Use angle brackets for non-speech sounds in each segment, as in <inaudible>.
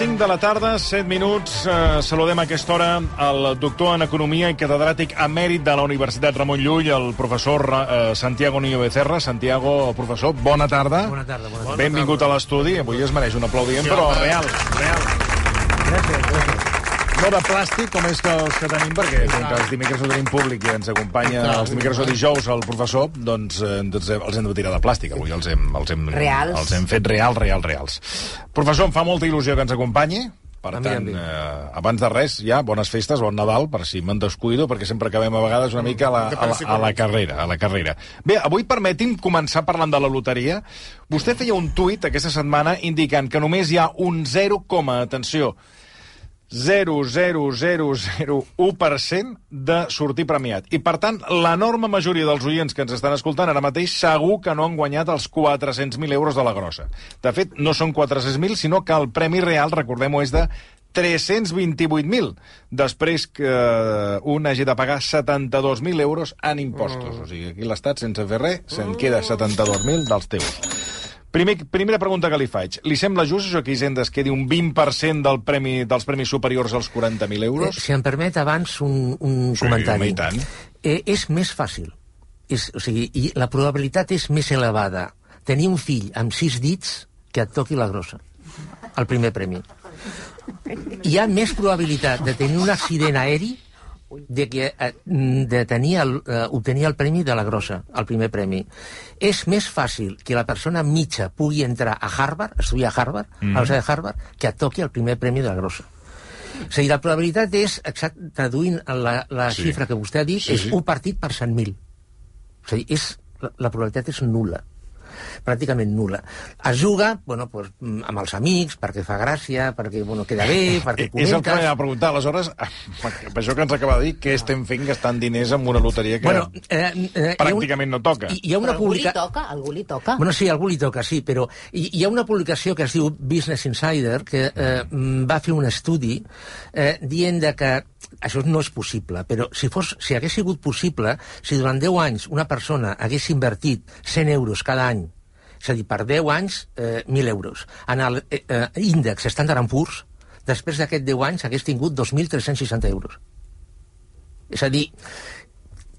5 de la tarda, 7 minuts. Eh, saludem a aquesta hora el doctor en Economia i catedràtic emèrit de la Universitat Ramon Llull, el professor eh, Santiago Niño Becerra. Santiago, professor, bona tarda. Bona tarda, bona tarda. Benvingut a l'estudi. Avui es mereix un aplaudiment, però real, real. Gràcies. No de plàstic, com és que els que tenim, perquè com que els dimecres no tenim públic i ens acompanya els dimecres o dijous el professor, doncs, eh, doncs eh, els hem de tirar de plàstic. Avui els hem, els hem, Reals. els hem fet reals, reals, reals. Professor, em fa molta il·lusió que ens acompanyi. Per A mi tant, eh, abans de res, ja, bones festes, bon Nadal, per si me'n descuido, perquè sempre acabem a vegades una mica a la, a la, a la carrera. A la carrera. Bé, avui permeti'm començar parlant de la loteria. Vostè feia un tuit aquesta setmana indicant que només hi ha un 0, atenció, 0,0001% de sortir premiat. I, per tant, l'enorme majoria dels oients que ens estan escoltant ara mateix segur que no han guanyat els 400.000 euros de la grossa. De fet, no són 400.000, sinó que el premi real, recordem-ho, és de 328.000, després que un hagi de pagar 72.000 euros en impostos. O sigui, aquí l'Estat, sense fer res, se'n queda 72.000 dels teus. Primer, primera pregunta que li faig. Li sembla just això que Hisenda es quedi un 20% del premi, dels premis superiors als 40.000 Eh, euros? si em permet abans un, un Sí, comentari. home. Eh, és més fàcil. És, o sigui, i la probabilitat és més elevada tenir un fill amb sis dits que et toqui la grossa, el primer premi. Hi ha més probabilitat de tenir un accident aeri de, que, eh, de tenir el, eh, obtenir el premi de la grossa, el primer premi. És més fàcil que la persona mitja pugui entrar a Harvard, estudiar a Harvard, mm. a la Universitat de Harvard, que et toqui el primer premi de la grossa. O sigui, la probabilitat és, exact, traduint la, la Sí. xifra que vostè ha dit, Sí, és sí. un partit per 100.000. O sigui, és, la, la probabilitat és nula pràcticament nula. Es juga bueno, pues, mm, amb els amics, perquè fa gràcia, perquè bueno, queda bé, <laughs> perquè Eh, és el que comentes... m'anava a preguntar. Aleshores, per <laughs> això que ens acaba de dir, què estem fent gastant diners en una loteria que Bueno, eh, eh, ha un- pràcticament no toca? Hi, hi ha una Però algú li publica... toca, algú li toca. Bueno, sí, algú li toca, sí, però hi, hi ha una publicació que es diu Business Insider que eh, mm, va fer un estudi eh, dient de que això no és possible, però si, fos, si hagués sigut possible, si durant 10 anys una persona hagués invertit 100 euros cada any, és a dir, per 10 anys, eh, 1.000 euros, en l'índex Standard Poor's, després d'aquests 10 anys hagués tingut 2.360 euros. És a dir,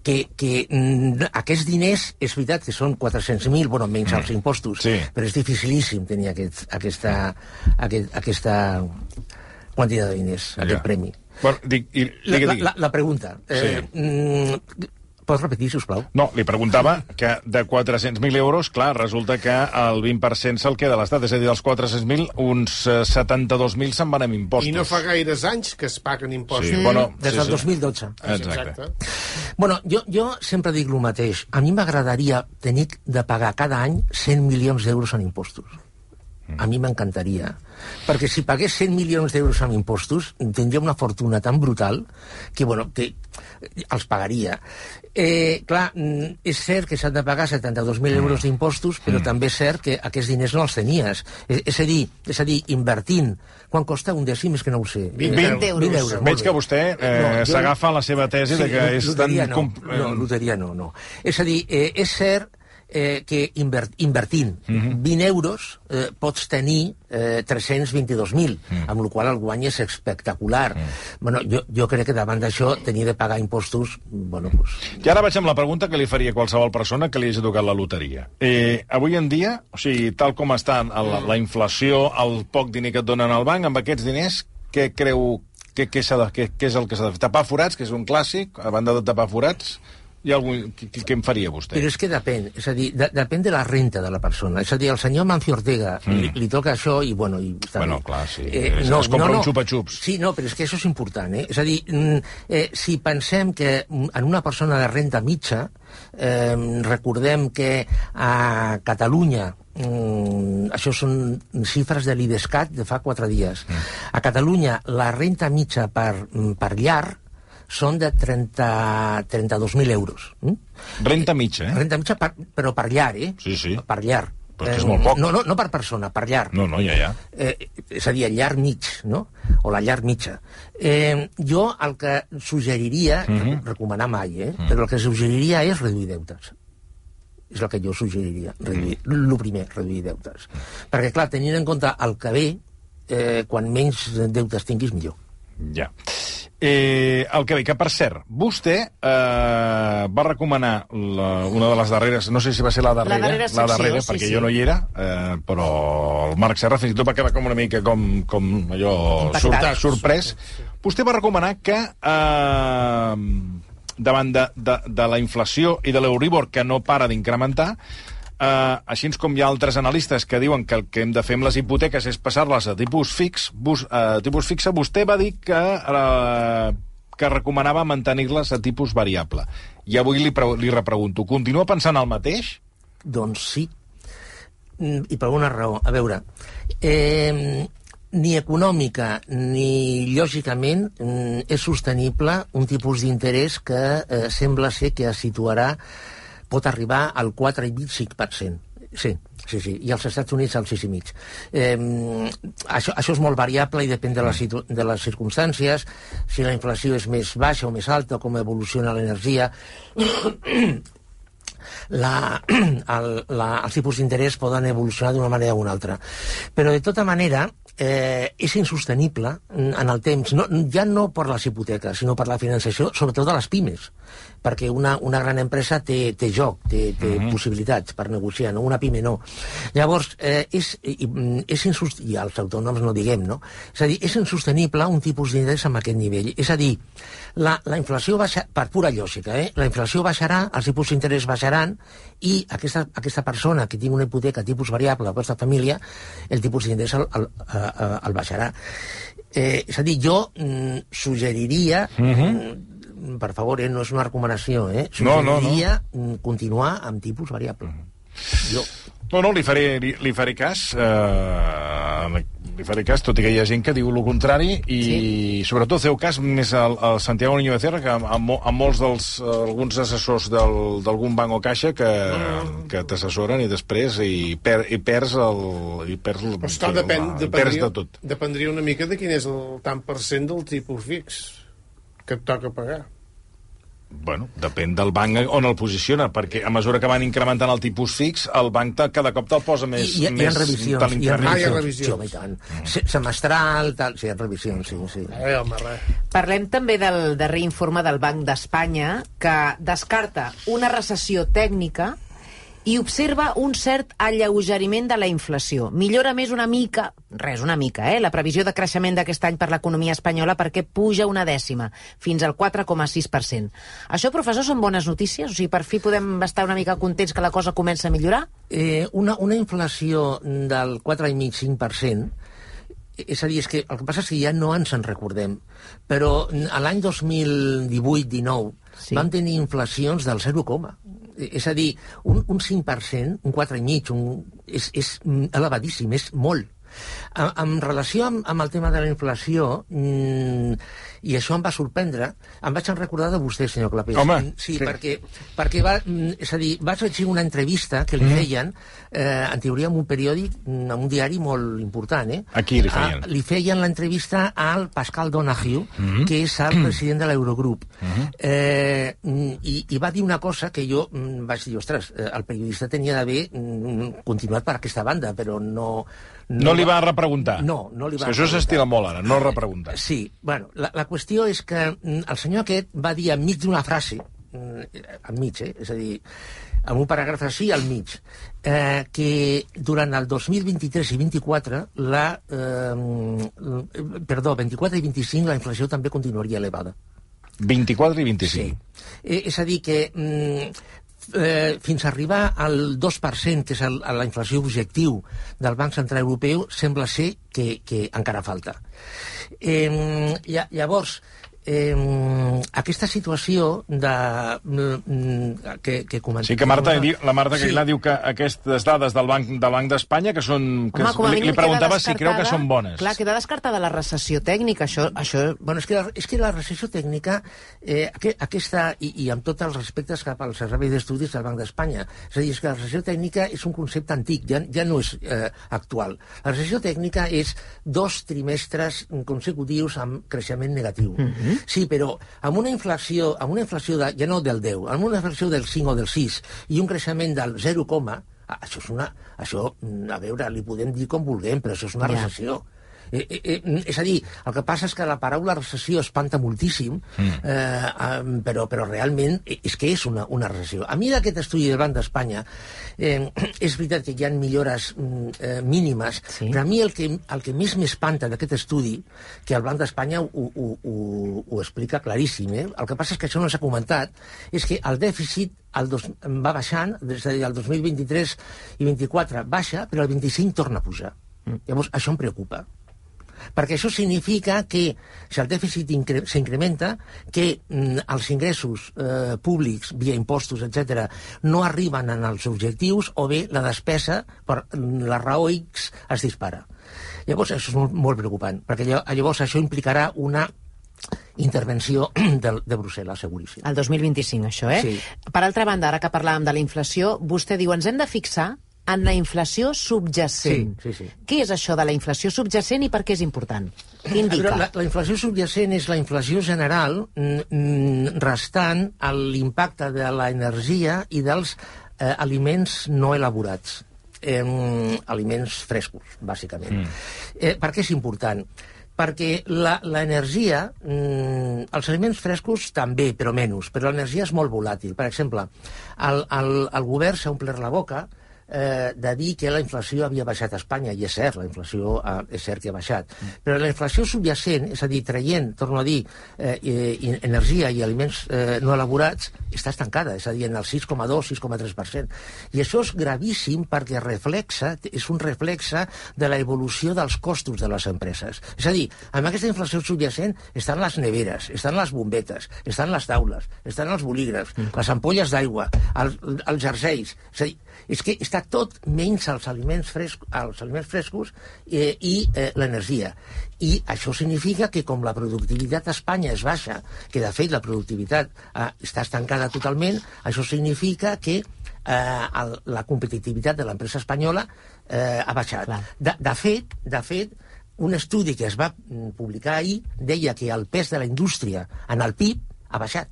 que, que mm, aquests diners, és veritat que són 400.000, bueno, menys els impostos, Sí. però és dificilíssim tenir aquest, aquesta, aquest, aquesta quantitat de diners, Ja. aquest premi. Bueno, dic, i, La, digui, la, la, la pregunta. Eh, mm, pots repetir, si us plau? No, li preguntava que de 400.000 euros, clar, resulta que el 20% se'l queda a l'Estat. És a dir, dels 400.000, uns eh, 72.000 se'n van amb impostos. I no fa gaires anys que es paguen impostos. Sí, bueno, Des sí, del sí. 2012. Exacte. Bueno, jo, jo sempre dic el mateix. A mi m'agradaria tenir de pagar cada any 100 milions d'euros en impostos. A mi m'encantaria. Perquè si pagués 100 milions d'euros en impostos, tindria una fortuna tan brutal que, bueno, que els pagaria. Eh, clar, mm, és cert que s'han de pagar 72.000 euros d'impostos, però també és cert que aquests diners no els tenies. És, és, a dir, és a dir, invertint... Quan costa un dècim? És que no ho sé. 20 Eh, euros. 20 euros. Veig que vostè eh, No, jo- s'agafa a la seva tesi de que és tan... No, no, loteria no, no. És a dir, eh, és cert eh, que inver invertint Mhm. 20 euros eh, pots tenir eh, 322.000, Mhm. amb la qual el guany és espectacular. Bueno, jo, jo crec que davant d'això tenir de pagar impostos, bueno, pues, I ara vaig amb la pregunta que li faria qualsevol persona que li hagi tocat la loteria. Eh, avui en dia, o sigui, tal com està la, la inflació, el poc diner que et donen al banc, amb aquests diners, què creu què, què, de, què, què és el que s'ha de fer? Tapar forats, que és un clàssic, a banda de tapar forats, hi ha algun... què, què en faria vostè? Però és que depèn, és a dir, de, depèn de la renta de la persona. És a dir, al senyor Mancio Ortega mm. li, li toca això i, bueno... I Bueno, clar, sí. Es- es compra un xupa-xups. Sí, no, però és que això és important, eh? És a dir, mm, eh, si pensem que mm, en una persona de renta mitja, eh, recordem que a Catalunya Mm, això són xifres de l'IDESCAT de fa quatre dies. Mm. A Catalunya, la renta mitja per, mm, per llar són de 30 32.000 euros. Mm? Renta mitja, eh? Renta mitja, per, però per llar, eh? Sí, sí. Per llar. Però és és molt poc. No, no, no per persona, per llar. No, no, ja, ja. Eh, és a dir, el llar mig, no? O la llar mitja. Eh, jo el que suggeriria, Mhm. -huh. recomanar mai, eh? però el que suggeriria és reduir deutes. És el que jo suggeriria, reduir. Mhm. El primer, reduir deutes. Perquè, clar, tenint en compte el que ve, eh, quan menys deutes tinguis, millor. Ja. Eh, el que ve, que per cert, vostè eh, va recomanar la, una de les darreres, no sé si va ser la darrera, La darrera secció, la darrera sí, perquè sí. jo no hi era, eh, però el Marc Serra fins i tot va quedar com una mica com, com allò sort, sorprès. Vostè va recomanar que eh, davant de, de, de la inflació i de l'Euribor que no para d'incrementar, Uh, així com hi ha altres analistes que diuen que el que hem de fer amb les hipoteques és passar-les a tipus fix, bus, uh, tipus fixe, vostè va dir que, uh, que recomanava mantenir-les a tipus variable. I avui li, li repregunto, continua pensant el mateix? Doncs sí. Mm, I per una raó. A veure, eh, ni econòmica ni lògicament mm, és sostenible un tipus d'interès que eh, sembla ser que es situarà pot arribar al 4,5%. Sí, sí, sí, i als Estats Units al 6,5. Eh, això, això és molt variable i depèn de, situ de les circumstàncies, si la inflació és més baixa o més alta, com evoluciona l'energia, <clears throat> la, <clears throat> el, la, els tipus d'interès poden evolucionar d'una manera o una altra. Però, de tota manera, eh, és insostenible en el temps, no, ja no per les hipoteques, sinó per la financiació, sobretot de les pimes, perquè una, una gran empresa té, té joc, té, té uh -huh. possibilitats per negociar, no? una pime no. Llavors, eh, és, és insostenible, i els autònoms no diguem, no? És a dir, és insostenible un tipus d'interès amb aquest nivell. És a dir, la, la inflació baixa, per pura lògica, eh? la inflació baixarà, els tipus d'interès baixaran, i aquesta, aquesta persona que tingui una hipoteca tipus variable, aquesta família, el tipus d'interès el, el, el, el baixarà. Eh, és a dir, jo mm, suggeriria, uh -huh. Mm, per favor, eh, no és una recomanació, eh, No, no, no. mm, continuar amb tipus variable. Jo. No, no, li faré, li, li faré cas. Eh, li faré cas, tot i que hi ha gent que diu el contrari, i sí. sobretot feu cas més al, al Santiago Niño Becerra que a, a, mo- a molts dels alguns assessors del- d'algun banc o caixa que, que t'assessoren i després i, per, i perds el... I perds el, Però esclar, depèn, la- i perds dependria, de tot. dependria una mica de quin és el tant per cent del tipus fix que et toca pagar. Bueno, depèn del banc on el posiciona, perquè a mesura que van incrementant el tipus fix, el banc te, cada cop te'l posa més... I, i, hi més ha revisions, hi ha l'incrementa. Ah, hi ha revisions. revisions. Sí, i tant. Se- Semestral, tal, sí, hi ha revisions, sí, sí. Eh, home, res. Parlem també del darrer informe del Banc d'Espanya que descarta una recessió tècnica i observa un cert alleugeriment de la inflació. Millora més una mica, res, una mica, eh, la previsió de creixement d'aquest any per l'economia espanyola perquè puja una dècima, fins al 4,6%. Això, professor, són bones notícies? O sigui, per fi podem estar una mica contents que la cosa comença a millorar? Eh, una, una inflació del 4,5-5%, és a dir, és que el que passa és que ja no ens en recordem, però l'any 2018-19 Sí. vam tenir inflacions del 0, Eh, és a dir, un, un 5%, un 4,5%, un, és, és mm, elevadíssim, és molt. En, en relació amb, amb el tema de la inflació, mmm, i això em va sorprendre, em vaig recordar de vostè, senyor Clapés. Home, Mm, sí, sí. perquè, perquè va, mm, és a dir, vaig llegir una entrevista que li feien, eh, en teoria, en un periòdic, mm, en un diari molt important, eh? A qui li feien? A, li feien l'entrevista al Pascal Donahue, que és el president de l'Eurogrup. eh, mm, i, I va dir una cosa que jo mm, vaig dir, ostres, eh, el periodista tenia d'haver mm, continuat per aquesta banda, però no... No li va repreguntar. No, no li És va que això s'estila molt ara, no repreguntar. Sí, bueno, la, la qüestió és que mm, el senyor aquest va dir enmig d'una frase, mm, enmig, eh? és a dir, amb un paràgraf així al mig, eh, que durant el 2023 i 24, la, eh, perdó, 24 i 25, la inflació també continuaria elevada. 24 i 25. Eh, és a dir, que mm, eh, fins a arribar al 2%, que és el, la inflació objectiu del Banc Central Europeu, sembla ser que, que encara falta. Eh, lla- llavors, eh, aquesta situació de, mm, que, que comentem... Sí que Marta, la Marta Sí. Aguilar diu que aquestes dades del Banc del Banc d'Espanya que són... Que Home, li, li preguntava si creu que són bones. Clar, queda descartada la recessió tècnica, això... això Bueno, és que la, és que la recessió tècnica, eh, aqu aquesta, i, i amb tots els respectes cap al Servei d'Estudis del Banc d'Espanya, és a dir, és que la recessió tècnica és un concepte antic, ja, ja no és eh, actual. La recessió tècnica és dos trimestres consecutius amb creixement negatiu. Mm -hmm. Sí, però amb una inflació, amb una inflació de, ja no del 10, amb una inflació del 5 o del 6 i un creixement del 0, ah, això és una... Això, a veure, li podem dir com vulguem, però això és una Ja. Eh, eh, eh, és a dir, el que passa és que la paraula recessió espanta moltíssim, mm. eh, eh, però, però realment és que és una, una recessió. A mi d'aquest estudi del Banc d'Espanya eh, <clears throat> és veritat que hi ha millores mm, eh, mínimes, sí. però a mi el que, el que més m'espanta d'aquest estudi, que el Banc d'Espanya ho, ho, ho, ho explica claríssim, eh? el que passa és que això no s'ha comentat, és que el dèficit el dos, va baixant, és a dir, el 2023 i 24 baixa, però el 25 torna a pujar. Mm. Llavors, això em preocupa perquè això significa que si el dèficit s'incrementa, que mm, els ingressos eh, públics, via impostos, etc, no arriben en els objectius, o bé la despesa, per la raó X, es dispara. Llavors, això és molt, molt preocupant, perquè llavors això implicarà una intervenció <clears throat> de, de Brussel·les, seguríssim. El 2025, això, eh? Sí. Per altra banda, ara que parlàvem de la inflació, vostè diu, ens hem de fixar en la inflació subjacent. Sí, sí, sí. Què és això de la inflació subjacent i per què és important? Què indica? La, la inflació subjacent és la inflació general restant l'impacte de l'energia i dels eh, aliments no elaborats. Eh, aliments frescos, bàsicament. Mm. Eh, per què és important? perquè l'energia, mm, els aliments frescos també, però menys, però l'energia és molt volàtil. Per exemple, el, el, el govern s'ha omplert la boca eh, de dir que la inflació havia baixat a Espanya, i és cert, la inflació eh, és cert que ha baixat, mm. però la inflació subjacent, és a dir, traient, torno a dir, eh, eh, energia i aliments eh, no elaborats, està estancada, és a dir, en el 6,2-6,3%. I això és gravíssim perquè reflexa, és un reflexe de la evolució dels costos de les empreses. És a dir, amb aquesta inflació subjacent estan les neveres, estan les bombetes, estan les taules, estan els bolígrafs, mm. les ampolles d'aigua, els, els jerseis... És a dir, és que està tot menys els aliments, frescos, els aliments frescos eh, i eh, l'energia. I això significa que com la productivitat a Espanya és baixa, que de fet la productivitat eh, està estancada totalment, això significa que eh, el, la competitivitat de l'empresa espanyola eh, ha baixat. De, de fet, de fet, un estudi que es va mm, publicar ahir deia que el pes de la indústria en el PIB ha baixat.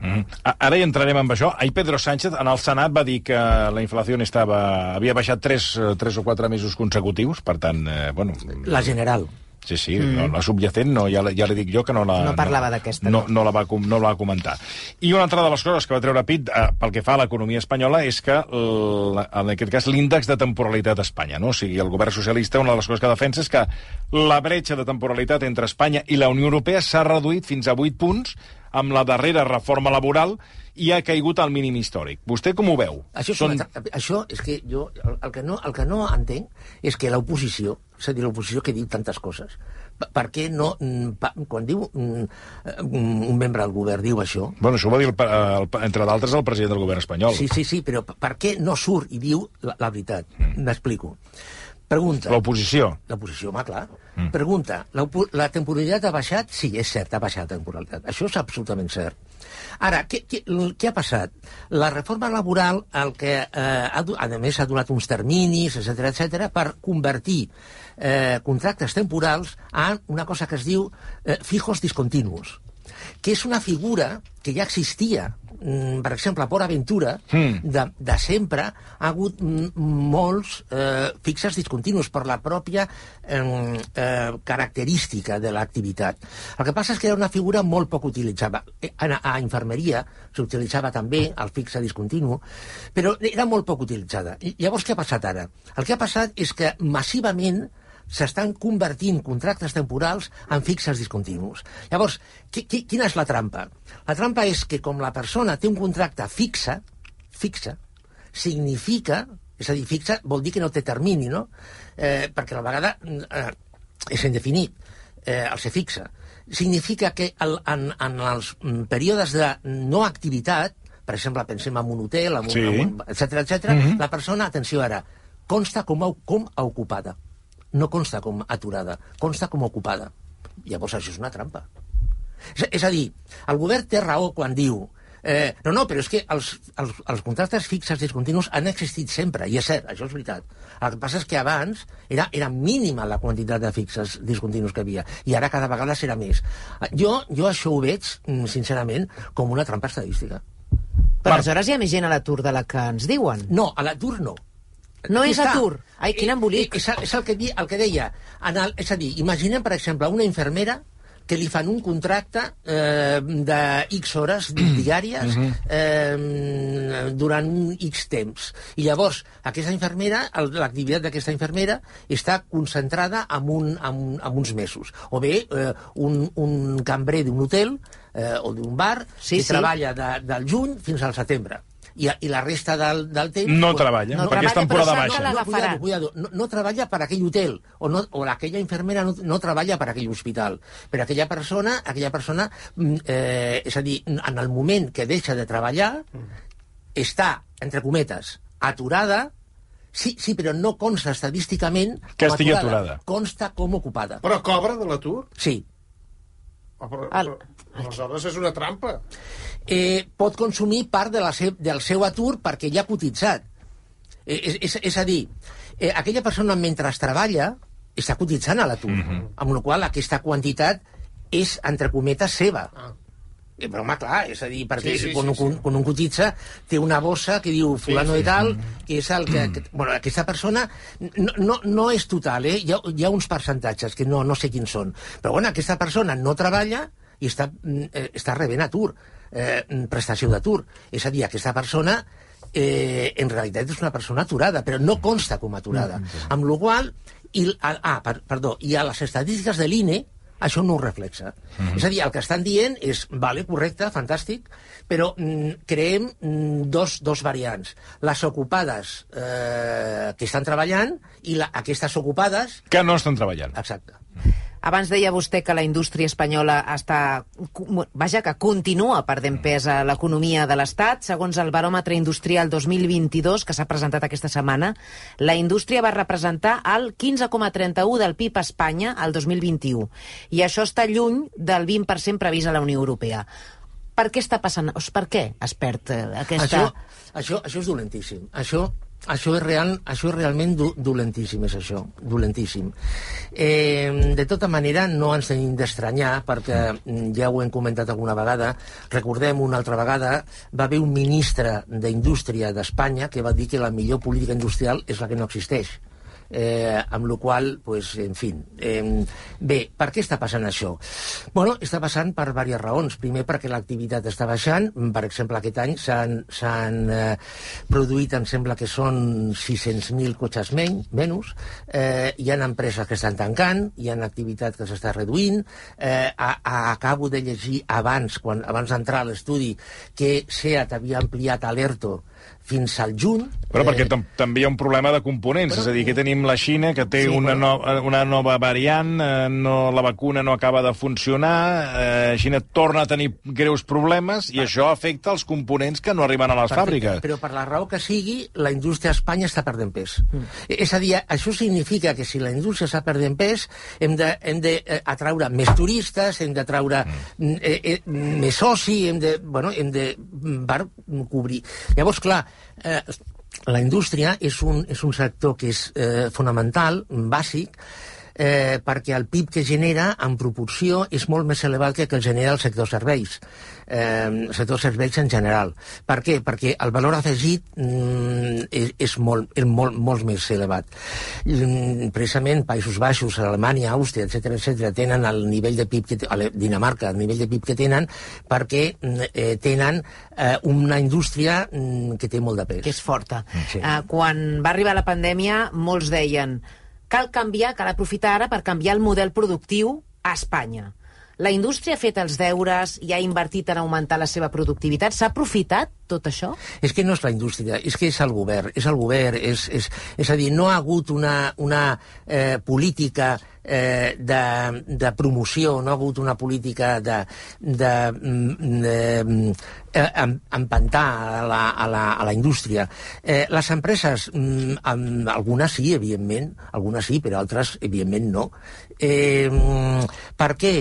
Mm. Ara hi entrarem amb això. Ahir Pedro Sánchez en el Senat va dir que la inflació estava, havia baixat 3, 3 o 4 mesos consecutius, per tant, eh, bueno... La general. Sí, sí, mm. no, la subjacent no, ja, ja li dic jo que no la... No parlava no, d'aquesta. No, no, la va, no la va comentar. I una altra de les coses que va treure Pit eh, pel que fa a l'economia espanyola és que, en aquest cas, l'índex de temporalitat a Espanya. No? O sigui, el govern socialista, una de les coses que defensa és que la bretxa de temporalitat entre Espanya i la Unió Europea s'ha reduït fins a 8 punts amb la darrera reforma laboral i ha caigut al mínim històric. Vostè com ho veu? Això, Són... una... això és que jo el, el, que no, el que no entenc és que l'oposició, és a dir, l'oposició que diu tantes coses, per què no, mm, quan diu mm, un membre del govern diu això... Bueno, això ho va dir, el, el, entre d'altres, el president del govern espanyol. Sí, sí, sí, però per què no surt i diu la, la veritat? Mm. Pregunta. L'oposició. L'oposició, home, clar. Mm. Pregunta. La, la temporalitat ha baixat? Sí, és cert, ha baixat la temporalitat. Això és absolutament cert. Ara, què, què, què ha passat? La reforma laboral, el que, eh, ha, a més, ha donat uns terminis, etc etc per convertir eh, contractes temporals en una cosa que es diu eh, fijos discontinus, que és una figura que ja existia Mm, per exemple, Port Aventura, mm. de, de sempre, ha hagut molts eh, fixes discontinus per la pròpia eh, eh, característica de l'activitat. El que passa és que era una figura molt poc utilitzada. Eh, a, a infermeria s'utilitzava també el fixe discontinu, però era molt poc utilitzada. I, llavors, què ha passat ara? El que ha passat és que massivament s'estan convertint contractes temporals en fixes discontinus. Llavors, qui, qui, quina és la trampa? La trampa és que com la persona té un contracte fixe, fixe, significa, és a dir, fixa vol dir que no té termini, no? Eh, perquè a la vegada eh, és indefinit, eh, el se fixa. Significa que el, en, en els períodes de no activitat, per exemple, pensem en un hotel, en un, sí. en un, etc etc, mm -hmm. la persona, atenció ara, consta com a, com a ocupada no consta com aturada, consta com ocupada. Llavors això és una trampa. És, a dir, el govern té raó quan diu Eh, no, no, però és que els, els, els contractes fixes discontinus han existit sempre, i és cert, això és veritat. El que passa és que abans era, era mínima la quantitat de fixes discontinus que havia, i ara cada vegada serà més. Jo, jo això ho veig, mm, sincerament, com una trampa estadística. Però aleshores hi ha més gent a l'atur de la que ens diuen. No, a l'atur no. No és atur. Ai, quin embolic. És, és el, que, di- el que deia. En el, és a dir, imaginem, per exemple, una infermera que li fan un contracte eh, de X hores <clears throat> diàries eh, durant un X temps. I llavors, aquesta infermera, l'activitat d'aquesta infermera està concentrada en, un, en, en uns mesos. O bé, eh, un, un cambrer d'un hotel eh, o d'un bar Sí, que sí. treballa de, del juny fins al setembre. I, I la resta del, del temps... No pues, treballa, No perquè és temporada però baixa. no, l'agafaran. cuidado, cuidado. No, no treballa per aquell hotel o, no, o aquella infermera no, no treballa per aquell hospital. Per aquella persona, aquella persona mm, eh, és a dir, en el moment que deixa de treballar està, entre cometes, aturada Sí, sí, però no consta estadísticament Que estigui aturada. Consta com ocupada. Però cobra de l'atur? Sí. Oh, però, però, aleshores és una trampa. Eh, pot consumir part de la se del seu atur perquè ja ha cotitzat. Eh, és, és, és a dir, eh, aquella persona mentre treballa està cotitzant a l'atur, mm -hmm. amb la qual aquesta quantitat és, entre cometes, seva. Ah. Eh, però, home, clar, és a dir, perquè Sí, sí, sí, sí, quan, sí, sí, quan, quan un cotitza té una bossa que diu fulano sí. sí, sí. de tal, que és el que... que bueno, aquesta persona no, no, no és total, eh? Hi ha, hi ha uns percentatges que no, no sé quins són. Però, bueno, aquesta persona no treballa i està, mm, eh, està rebent atur, eh, mm, prestació d'atur. És a dir, aquesta persona eh, en realitat és una persona aturada, però no consta com a aturada. Amb la qual i, ah, per, perdó, i a les estadístiques de l'INE això no ho reflexa. Mm -hmm. És a dir, el que estan dient és, vale, correcte, fantàstic, però mm, creem mm, dos, dos variants. Les ocupades eh, que estan treballant i la, aquestes ocupades... Que no estan treballant. Exacte. Abans deia vostè que la indústria espanyola està... Vaja, que continua perdent pes a l'economia de l'Estat. Segons el baròmetre industrial 2022, que s'ha presentat aquesta setmana, la indústria va representar el 15,31 del PIB a Espanya al 2021. I això està lluny del 20% previst a la Unió Europea. Per què està passant? Per què es perd eh, aquesta... Això, això, això és dolentíssim. Això, això, és real, això és realment do, dolentíssim, és això, dolentíssim. Eh, de tota manera, no ens hem d'estranyar, perquè mm, ja ho hem comentat alguna vegada, recordem una altra vegada, va haver un ministre d'Indústria d'Espanya que va dir que la millor política industrial és la que no existeix eh, amb la qual, pues, en fi... Eh, bé, per què està passant això? Bueno, està passant per diverses raons. Primer, perquè l'activitat està baixant. Per exemple, aquest any s'han eh, produït, em sembla que són 600.000 cotxes men menys. Eh, hi ha empreses que estan tancant, hi ha activitat que s'està reduint. Eh, a, a, acabo de llegir abans, quan, abans d'entrar a l'estudi, que SEAT havia ampliat l'ERTO fins al juny. Però perquè tam també hi ha un problema de components, és a dir, que tenim la Xina, que té Sí, una, però- no una nova variant, eh, no, la vacuna no acaba de funcionar, eh, Xina torna a tenir greus problemes i això afecta els components que no arriben a les fàbriques. Però per la raó que sigui, la indústria a Espanya està perdent pes. Mm. És a dir, això significa que si la indústria està perdent pes, hem de, hem de eh, atraure més turistes, hem de traure mm. eh, eh, més soci, hem de, bueno, hem de mm, per cobrir. Llavors, clar, eh, la indústria és un, és un sector que és eh, fonamental, bàsic, eh, perquè el PIB que genera en proporció és molt més elevat que el que genera el sector serveis eh, el sector serveis en general per què? perquè el valor afegit mm, és, és, molt, és molt, molt més elevat mm, precisament Països Baixos, Alemanya, Àustria, etc etc tenen el nivell de PIB que té, Dinamarca, el nivell de PIB que tenen perquè mm, eh, tenen eh, una indústria mm, que té molt de pes que és forta. Sí. Uh, quan va arribar la pandèmia, molts deien cal canviar, cal aprofitar ara per canviar el model productiu a Espanya. La indústria ha fet els deures i ha invertit en augmentar la seva productivitat. S'ha aprofitat tot això? És que no és la indústria, és que és el govern. És el govern, és, és, és a dir, no ha hagut una, una eh, política eh, de, de promoció, no ha hagut una política de, de, mm, de eh, em- empantar a la, a la, a la indústria. Eh, les empreses, mm, amb, algunes sí, evidentment, algunes sí, però altres, evidentment, no. Eh, mm, per què?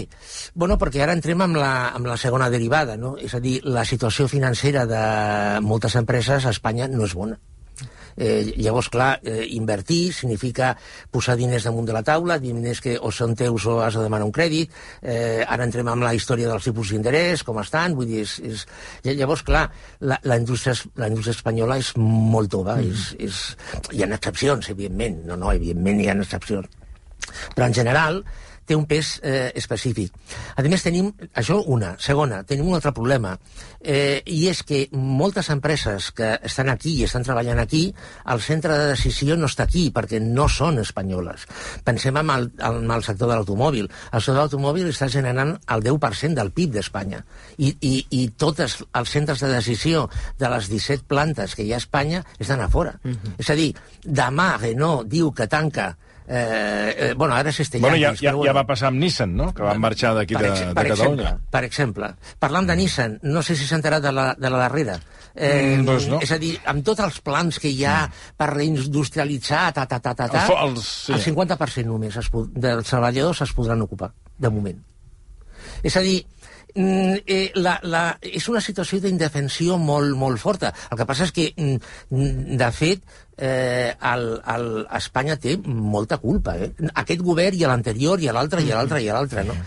Bueno, perquè ara entrem amb la, amb la segona derivada, no? És a dir, la situació financera de moltes empreses a Espanya no és bona. Eh, llavors, clar, eh, invertir significa posar diners damunt de la taula, diners que o són teus o has de demanar un crèdit. Eh, ara entrem amb la història dels tipus d'interès, com estan, vull dir, és, és... Llavors, clar, la, la, indústria, la indústria espanyola és molt tova, mm. és, és... hi ha excepcions, evidentment, no, no, evidentment hi ha excepcions. Però en general, té un pes eh, específic. A més, tenim, això una. Segona, tenim un altre problema, eh, i és que moltes empreses que estan aquí i estan treballant aquí, el centre de decisió no està aquí, perquè no són espanyoles. Pensem en el, en el sector de l'automòbil. El sector de l'automòbil està generant el 10% del PIB d'Espanya. I, i, I tots els centres de decisió de les 17 plantes que hi ha a Espanya estan a fora. Uh -huh. És a dir, demà Renault diu que tanca Eh, eh, bueno, ara és Bueno, ja, ja, bueno. ja va passar amb Nissan, no?, que van marxar d'aquí de, de per Catalunya. Exemple, per exemple, parlant de Nissan, no sé si s'ha enterat de la, de la darrera. Eh, mm, doncs no. És a dir, amb tots els plans que hi ha mm. per reindustrialitzar, ta, ta, ta, ta, ta el, els, sí. el 50% només es, dels treballadors es podran ocupar, de moment. És a dir, eh, la, la, és una situació d'indefensió molt, molt forta. El que passa és que, mm, de fet, eh, el, el, Espanya té molta culpa. Eh? Aquest govern i l'anterior i l'altre i l'altre i l'altre, no?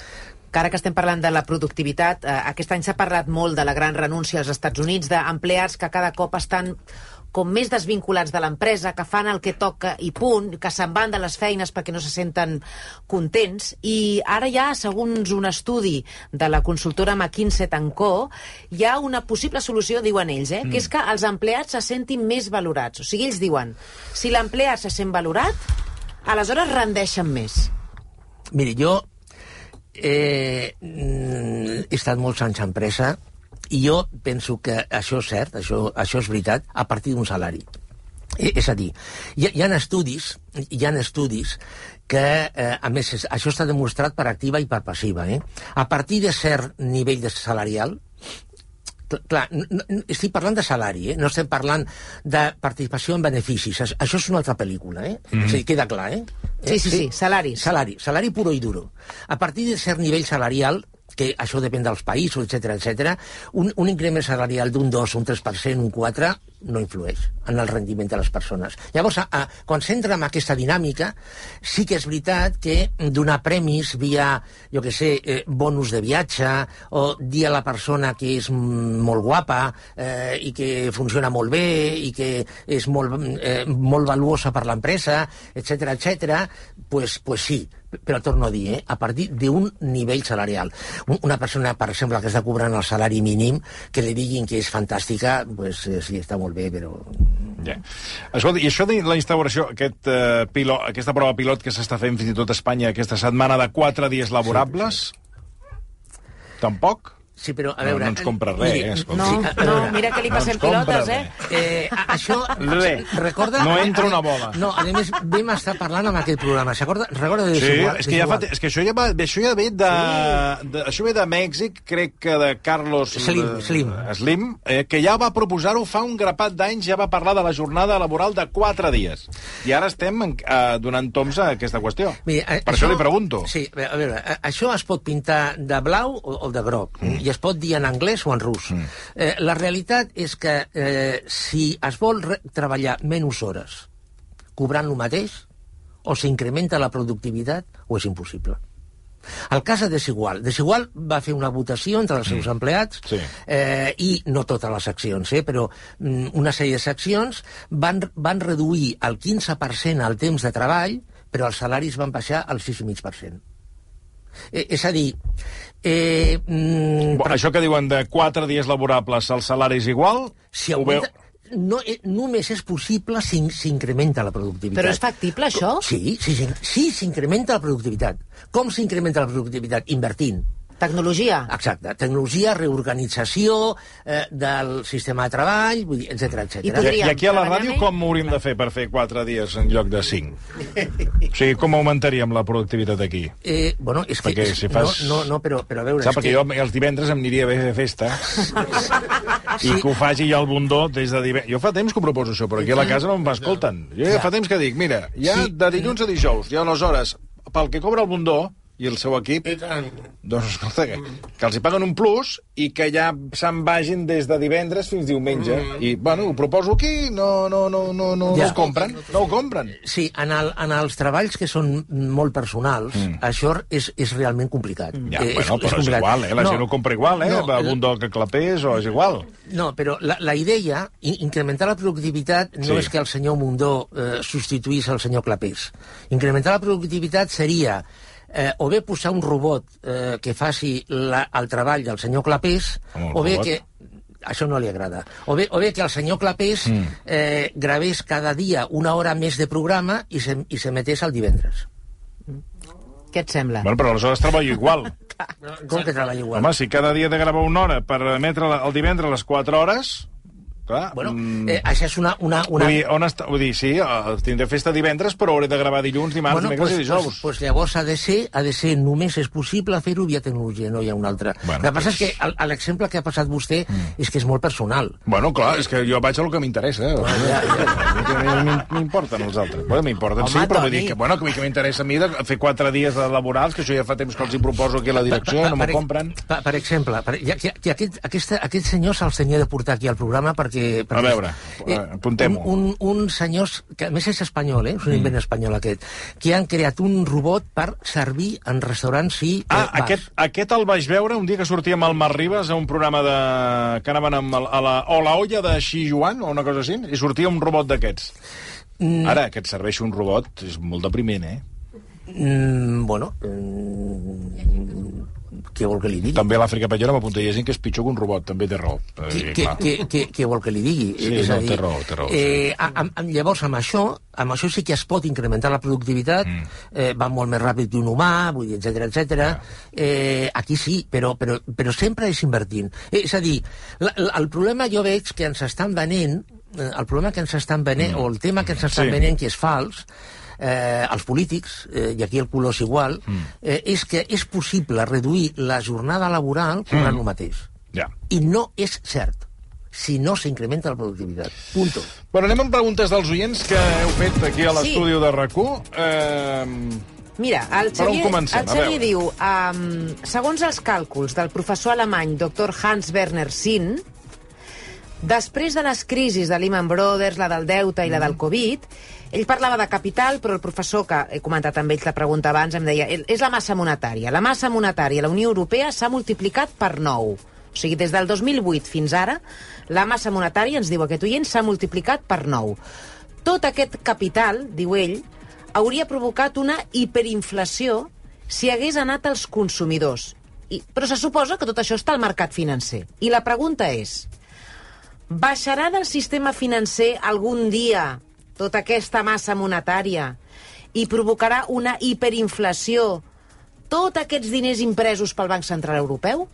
que ara que estem parlant de la productivitat, eh, aquest any s'ha parlat molt de la gran renúncia als Estats Units, d'empleats que cada cop estan com més desvinculats de l'empresa, que fan el que toca i punt, que se'n van de les feines perquè no se senten contents. I ara ja, segons un estudi de la consultora McKinsey Co, hi ha una possible solució, diuen ells, eh? Mm. que és que els empleats se sentin més valorats. O sigui, ells diuen, si l'empleat se sent valorat, aleshores rendeixen més. Miri, jo eh, mm, he estat molts anys a empresa i jo penso que això és cert, això, això és veritat, a partir d'un salari. Eh, és a dir, hi, hi ha estudis, hi ha estudis que, eh, a més, això està demostrat per activa i per passiva. Eh? A partir de cert nivell de salarial, clar, no, no, estic parlant de salari, eh? no estem parlant de participació en beneficis. Això és una altra pel·lícula, eh? Mm -hmm. Sigui, queda clar, eh? Sí, sí, sí, salaris. Salari, salari puro i duro. A partir de cert nivell salarial, que això depèn dels països, etc etc. un, un increment salarial d'un 2, un 3%, un 4%, no influeix en el rendiment de les persones. Llavors, a, a, quan s'entra en aquesta dinàmica, sí que és veritat que donar premis via, jo que sé, eh, bonus de viatge, o dir a la persona que és molt guapa eh, i que funciona molt bé i que és molt, eh, molt valuosa per l'empresa, etc etc, pues, pues sí, però torno a dir, eh, a partir d'un nivell salarial. Una persona, per exemple, que està cobrant el salari mínim, que li diguin que és fantàstica, pues, eh, sí, està molt bé, però... Ja. Escolta, i això de la instauració, aquest, uh, pilot, aquesta prova pilot que s'està fent fins i tot a Espanya aquesta setmana de quatre dies laborables, sí. tampoc? Sí, però, a veure... No, no ens compra res, miri, eh? Escolta. No, sí, <laughs> no, mira que li passem no pilotes, eh? eh això... Res. Recorda... No entra una bola. No, a més, vam estar parlant amb aquest programa. Recorda, recorda de Sí, és que, ja fa, és que això ja, va, això ja ve de, sí. de... Això ve de Mèxic, crec que de Carlos... Slim, Slim. Slim, eh, que ja va proposar-ho fa un grapat d'anys, ja va parlar de la jornada laboral de quatre dies. I ara estem eh, donant toms a aquesta qüestió. Mira, per això, això li pregunto. Sí, a veure, això es pot pintar de blau o, o de groc. Mm i es pot dir en anglès o en rus. Mm. Eh, la realitat és que eh, si es vol treballar menys hores cobrant el mateix, o s'incrementa la productivitat o és impossible. El cas de Desigual. Desigual va fer una votació entre els seus mm. empleats sí. eh, i no totes les seccions, eh, però mm, una sèrie de seccions van, van reduir el 15% el temps de treball, però els salaris van baixar al 6,5%. Eh, és a dir... Eh, mm, per... Això que diuen de quatre dies laborables, el salari és igual? Si augmenta... No, eh, només és possible si s'incrementa la productivitat. Però és factible, això? Sí, sí, sí s'incrementa la productivitat. Com s'incrementa la productivitat? Invertint. Tecnologia. Exacte. Tecnologia, reorganització eh, del sistema de treball, vull dir, etc etc. I, I, aquí a la ràdio com hauríem de fer per fer quatre dies en lloc de cinc? o sigui, com augmentaríem la productivitat aquí? Eh, bueno, és que... Perquè és, si fas... No, no, no, però, però a veure... Saps, perquè que... jo els divendres em aniria bé fer festa sí. i que ho faci ja el bundó des de divendres. Jo fa temps que ho proposo això, però aquí a la casa no m'escolten. Jo ja fa temps que dic, mira, ja sí. de dilluns a dijous, i aleshores, pel que cobra el bundó, i el seu equip, I tant. doncs escolta, que, que els hi paguen un plus i que ja se'n vagin des de divendres fins diumenge. I, bueno, ho proposo aquí, no, no, no, no, no, Ja. no ho compren, no ho compren. Sí, en, el, en els treballs que són molt personals, mm. això és, és realment complicat. Ja, Eh, bueno, però és, complicat. igual, eh? La gent ho compra igual, eh? no, No, un do que clapés o és igual. No, però la, la idea, in- incrementar la productivitat no Sí. és que el senyor Mundó eh, substituís el senyor Clapés. Incrementar la productivitat seria eh, o bé posar un robot eh, que faci la, el treball del senyor Clapés, o bé robot. que això no li agrada. O bé, o bé que el senyor Clapés mm. eh, gravés cada dia una hora més de programa i se, i se metés el divendres. Què et sembla? Bueno, però aleshores treballo igual. <laughs> Com que treballa igual? Home, si cada dia he de gravar una hora per emetre el divendres a les 4 hores... Clar, bueno, mm, eh, això és una... una, una... Vull dir, on està? Vull dir, sí, eh, tindré festa divendres, però hauré de gravar dilluns, dimarts, bueno, dimecres pues, i dijous. Pues, pues llavors ha de ser, ha de ser només és possible fer-ho via tecnologia, no hi ha una altra. Bueno, el que passa és que l'exemple que ha passat vostè mm. és que és molt personal. Bueno, clar, és que jo vaig al que m'interessa. Eh? ja, ja. <laughs> M'importen els altres. Bueno, m'importen, sí, però vull dir que, bueno, que, que m'interessa a mi de fer quatre dies de laborals, que això ja fa temps que els hi proposo aquí a la direcció, no m'ho compren. Per, per exemple, per, ja, ja, ja aquest, aquesta, aquest senyor se'ls tenia de portar aquí al programa perquè... perquè A veure, eh, apuntem-ho. Un, un, un senyors, que a més és espanyol, eh? és un invent espanyol aquest, que han creat un robot per servir en restaurants i eh, Ah, bars. aquest, aquest el vaig veure un dia que sortia amb el Marc Ribas a un programa de... que anaven amb el, a la, o la olla de Xijuan, o una cosa així, i sortia un robot d'aquests. Mm. Ara, que et serveixi un robot és molt depriment, eh? Mm, bueno, mm, què vol que li digui? També l'Àfrica Pallera m'apunta hi ha gent que és pitjor que un robot, també té raó. Eh, Què, què, clar. què, què, què vol que li digui? Sí, És no, a dir, té raó, té raó, Eh, a, a, llavors, amb això, amb això sí que es pot incrementar la productivitat, mm. eh, va molt més ràpid que un humà, vull dir, etc etc. Eh, aquí sí, però, però, però sempre és invertint. Eh, és a dir, la, la, el problema jo veig que ens estan venent, eh, el problema que ens estan venent, mm. o el tema que ens estan Sí. sí. venent, que és fals, eh, els polítics, eh, i aquí el color és igual, mm. eh, és que és possible reduir la jornada laboral cobrant mm. el mateix. Ja. I no és cert si no s'incrementa la productivitat. Punto. Bueno, anem amb preguntes dels oients que heu fet aquí a Sí. l'estudi de RAC1. Eh, Mira, el Xavier, comencem? el Xavier diu, um, segons els càlculs del professor alemany Dr. Hans Werner Sinn, després de les crisis de Lehman Brothers, la del deute i la del Covid, ell parlava de capital, però el professor, que he comentat amb ell la pregunta abans, em deia, és la massa monetària. La massa monetària la Unió Europea s'ha multiplicat per 9. O sigui, des del 2008 fins ara, la massa monetària, ens diu aquest oient, s'ha multiplicat per 9. Tot aquest capital, diu ell, hauria provocat una hiperinflació si hagués anat als consumidors. I, però se suposa que tot això està al mercat financer. I la pregunta és, baixarà del sistema financer algun dia tota aquesta massa monetària i provocarà una hiperinflació tots aquests diners impresos pel Banc Central Europeu?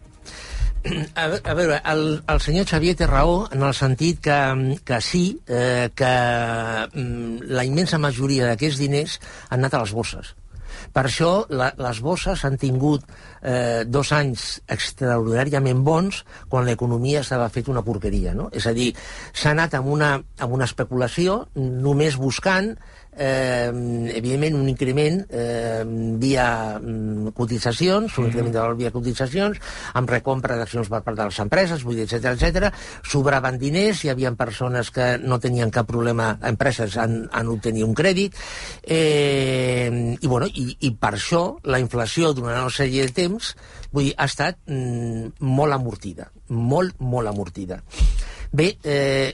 A, a veure, el, el senyor Xavier té raó en el sentit que, que sí, eh, que mm, la immensa majoria d'aquests diners han anat a les bosses. Per això la, les bosses han tingut eh, dos anys extraordinàriament bons quan l'economia estava fet una porqueria. No? És a dir, s'ha anat amb una, amb una especulació només buscant eh, evidentment un increment eh, via mm, cotitzacions, un increment de valor via cotitzacions, amb recompra d'accions per part de les empreses, vull dir, etc etc. sobraven diners, hi havia persones que no tenien cap problema, empreses en, en obtenir un crèdit, eh, i, bueno, i, i per això la inflació durant una sèrie de temps vull dir, ha estat mm, molt amortida, molt, molt amortida. Bé, eh,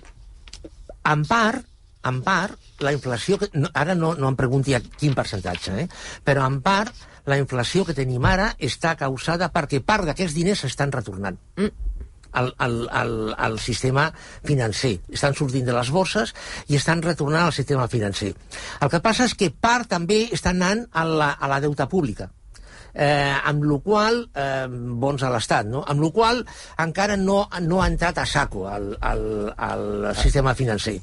en part, en part, la inflació... Que, no, ara no, no em pregunti a quin percentatge, eh? però en part, la inflació que tenim ara està causada perquè part d'aquests diners s'estan retornant. Mm al, al, al, al sistema financer. Estan sortint de les borses i estan retornant al sistema financer. El que passa és que part també està anant a la, a la deuta pública eh, amb la qual eh, bons a l'Estat, no? amb la qual encara no, no ha entrat a saco al, al, al sistema financer.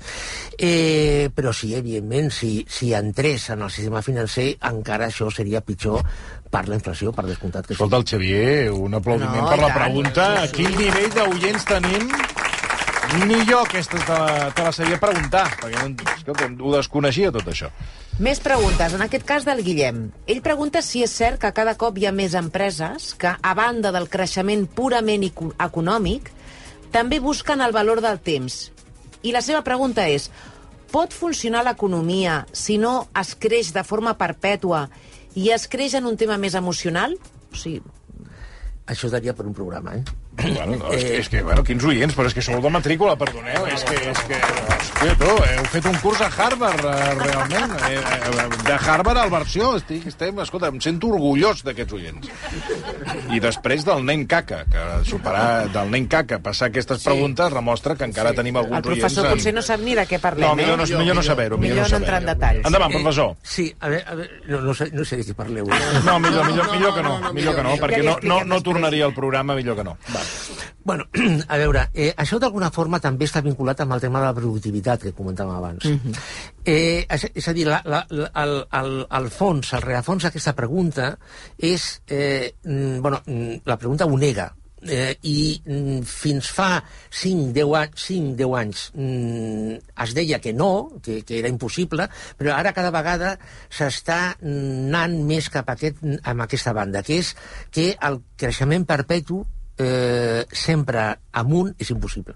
Eh, però sí, evidentment, si, si entrés en el sistema financer, encara això seria pitjor per la inflació, per descomptat que sí. Escolta, el Xavier, un aplaudiment No, per la tant. pregunta. A quin nivell d'oients tenim Ni jo aquesta te la, te la sabia preguntar, perquè no, escolta, ho desconeixia tot això. Més preguntes. En aquest cas del Guillem. Ell pregunta si és cert que cada cop hi ha més empreses que, a banda del creixement purament eco- econòmic, també busquen el valor del temps. I la seva pregunta és, pot funcionar l'economia si no es creix de forma perpètua i es creix en un tema més emocional? O sigui, Això daria per un programa, eh? Bueno, no, és, que, és que, bueno, quins oients, però és que sou de matrícula, perdoneu, és que, és que, hòstia, tu, heu fet un curs a Harvard, eh, realment, eh, eh, de Harvard al versió, estic, estem, escolta, em sento orgullós d'aquests oients. I després del nen caca, que superar del nen caca, passar aquestes Sí. preguntes, demostra que encara tenim alguns el professor oients... potser no sap ni de què parlem, No, millor no, eh? millor no saber-ho. Millor no saber-ho. entrar en detalls. Endavant, professor. Eh, sí, a veure, a veure no, no, sé, no sé de què parleu. No, millor, millor, millor que no, no, no, millor que no, millor. perquè no, no, no tornaria al programa, millor que no. Va. Bueno, <clears throat> a veure, eh, això d'alguna forma també està vinculat amb el tema de la productivitat que comentàvem abans. Mm -hmm. eh, és, és a dir, la, la, la, el, el, el fons, el rerefons d'aquesta pregunta és... Eh, bueno, la pregunta ho nega, eh, i fins fa 5-10 anys, 5, 10 anys mm, es deia que no, que, que era impossible, però ara cada vegada s'està anant més cap a aquest, amb aquesta banda, que és que el creixement perpetu eh, sempre amunt és impossible.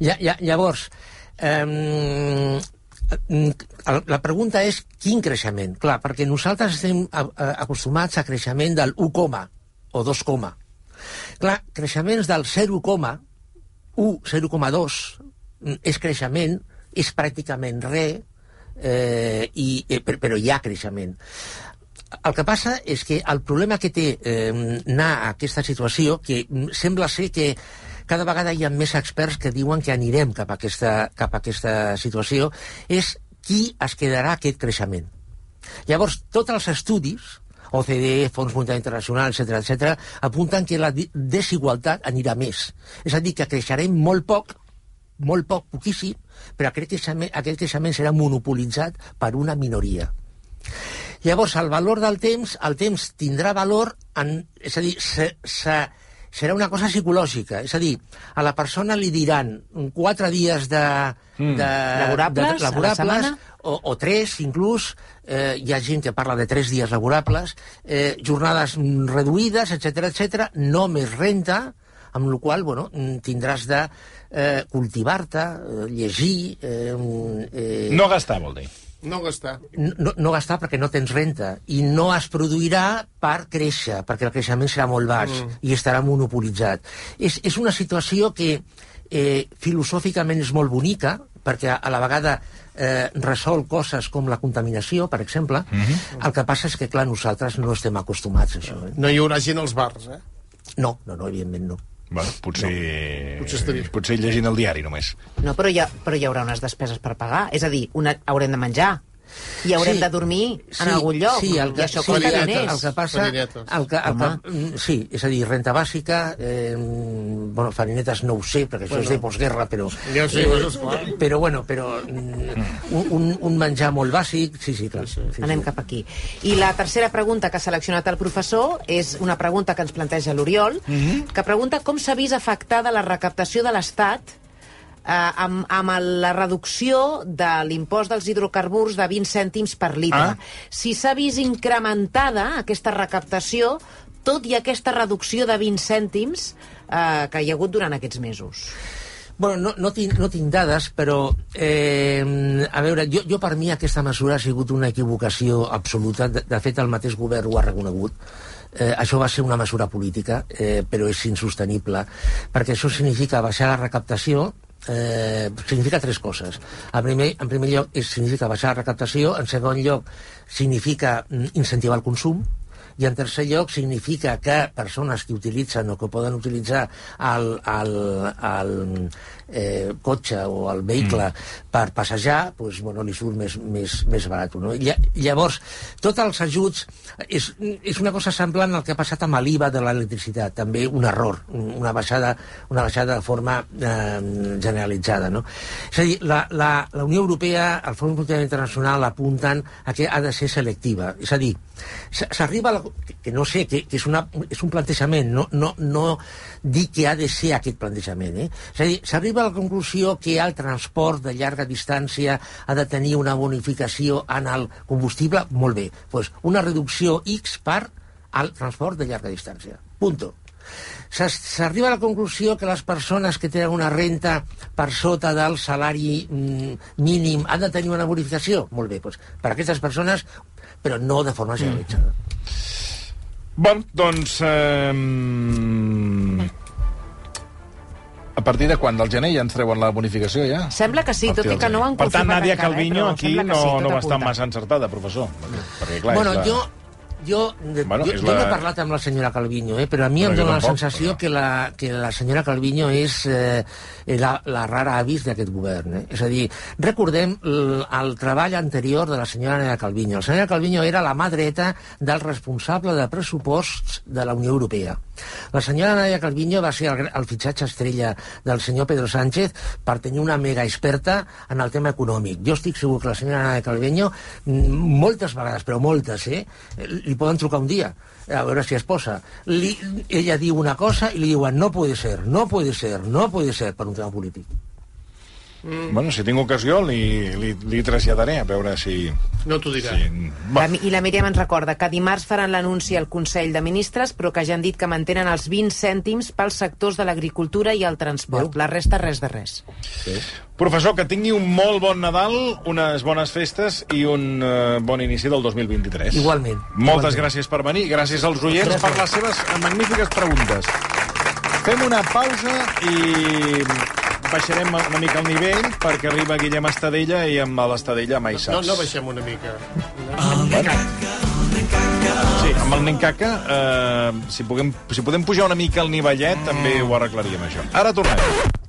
Lla, lla, llavors, eh, la pregunta és quin creixement? Clar, perquè nosaltres estem acostumats a creixement del 1, coma o 2, coma. Clar, creixements del 0, coma, 1, 0,2 mm, és creixement, és pràcticament res, eh, i, eh, però hi ha creixement. El que passa és que el problema que té eh, anar a aquesta situació, que sembla ser que cada vegada hi ha més experts que diuen que anirem cap a aquesta, cap a aquesta situació, és qui es quedarà aquest creixement. Llavors, tots els estudis, OCDE, Fons Monetari Internacional, etc etc, apunten que la desigualtat anirà més. És a dir, que creixerem molt poc, molt poc, poquíssim, però aquest creixement, aquest creixement serà monopolitzat per una minoria. Llavors, el valor del temps, el temps tindrà valor, en, és a dir, se, se, serà una cosa psicològica. És a dir, a la persona li diran quatre dies de... Mm. de Laborables, de, laborables o, o tres, inclús. Eh, hi ha gent que parla de tres dies laborables, eh, jornades reduïdes, etc etc, no més renta, amb la qual bueno, tindràs de eh, cultivar-te, eh, llegir... Eh, eh, No gastar, vol dir. No gastar. no, no gastar perquè no tens renta i no es produirà per créixer, perquè el creixement serà molt baix mm. i estarà monopolitzat. És, és una situació que eh, filosòficament és molt bonica, perquè a, a la vegada eh, resol coses com la contaminació, per exemple. Mm -hmm. El que passa és que, clar, nosaltres no estem acostumats a això. Eh? No hi haurà gent als bars, eh? No, no, no, evidentment no. Bueno, potser... Potser estaria. Potser llegint el diari, només. No, però hi, ha, però hi haurà unes despeses per pagar. És a dir, una, haurem de menjar i haurem Sí, de dormir en algun lloc. Sí, el que, I això sí, costa diners. el que passa... El que, el que, mm, sí, és a dir, renta bàsica, eh, bueno, farinetes no ho sé, perquè això és de postguerra, però... Ja ho sé, però és clar. Però, bueno, però mm, un, un, un menjar molt bàsic, sí, sí, clar. Sí, sí. Anem cap aquí. I la tercera pregunta que ha seleccionat el professor és una pregunta que ens planteja l'Oriol, que pregunta com s'ha vist afectada la recaptació de l'Estat eh, amb, amb la reducció de l'impost dels hidrocarburs de 20 cèntims per litre. Ah. Si s'ha vist incrementada aquesta recaptació tot i aquesta reducció de 20 cèntims eh, que hi ha hagut durant aquests mesos. Bueno, no, no, tinc, no tinc dades, però, eh, a veure, jo, jo per mi aquesta mesura ha sigut una equivocació absoluta. De, de fet, el mateix govern ho ha reconegut. Eh, això va ser una mesura política, eh, però és insostenible, perquè això significa baixar la recaptació, eh, significa tres coses. En primer, en primer lloc, significa baixar la recaptació, en segon lloc, significa mm, incentivar el consum, i en tercer lloc significa que persones que utilitzen o que poden utilitzar el, el, el eh, cotxe o el vehicle mm. per passejar, doncs, bueno, li surt més, més, més barat. No? Lla- Llavors, tots els ajuts... És, és una cosa semblant al que ha passat amb l'IVA de l'electricitat, també un error, una baixada, una baixada de forma eh, generalitzada. No? És a dir, la, la, la Unió Europea, el Fons Monetari Internacional apunten a que ha de ser selectiva. És a dir, S'arriba a la... que no sé, que, que és, una, és un plantejament, no, no, no dic que ha de ser aquest plantejament, eh? És a dir, s'arriba a la conclusió que el transport de llarga distància ha de tenir una bonificació en el combustible, molt bé, doncs una reducció X per al transport de llarga distància. Punto. S'arriba a la conclusió que les persones que tenen una renta per sota del salari mm, mínim han de tenir una bonificació? Molt bé, doncs per a aquestes persones, però no de forma generalitzada. Bon, doncs... Eh, a partir de quan? Del gener ja ens treuen la bonificació, ja? Sembla que sí, tot i que no ho han Per tant, Nàdia encara, eh, Calviño però aquí no, sí, no va estar massa encertada, professor. Perquè, clar, bueno, la... jo, jo, Bueno, jo, jo la- no he parlat amb la senyora Calviño, eh, però a mi Bueno, em dóna la tampoc, sensació però- que, la, que la senyora Calviño és eh, la, la rara avis d'aquest govern. Eh? És a dir, recordem l- el treball anterior de la senyora Nadia Calviño. La senyora Calviño era la mà dreta del responsable de pressuposts de la Unió Europea. La senyora Nadia Calviño va ser el, el fitxatge estrella del senyor Pedro Sánchez per tenir una mega experta en el tema econòmic. Jo estic segur que la senyora Nadia Calviño, mm, moltes vegades, però moltes, eh, li poden trucar un dia a veure si es posa. Li, ella diu una cosa i li diuen no puede ser, no puede ser, no puede ser, per un tema polític. Bueno, si tinc ocasió li, li, li traslladaré a veure si... No t'ho dirà. si... La, I la Míriam ens recorda que dimarts faran l'anunci al Consell de Ministres, però que ja han dit que mantenen els 20 cèntims pels sectors de l'agricultura i el transport. Veu? La resta, res de res. Professor, que tingui un molt bon Nadal, unes bones festes i un eh, bon inici del 2023. Igualment. Moltes Igualment. gràcies per venir, gràcies als oients per les seves magnífiques preguntes. Fem una pausa i baixarem una mica el nivell perquè arriba Guillem Estadella i amb l'Estadella mai No, saps. no baixem una mica. Sí, amb el nen caca, eh, si, puguem, si podem pujar una mica el nivellet, també ho arreglaríem, això. Ara tornem.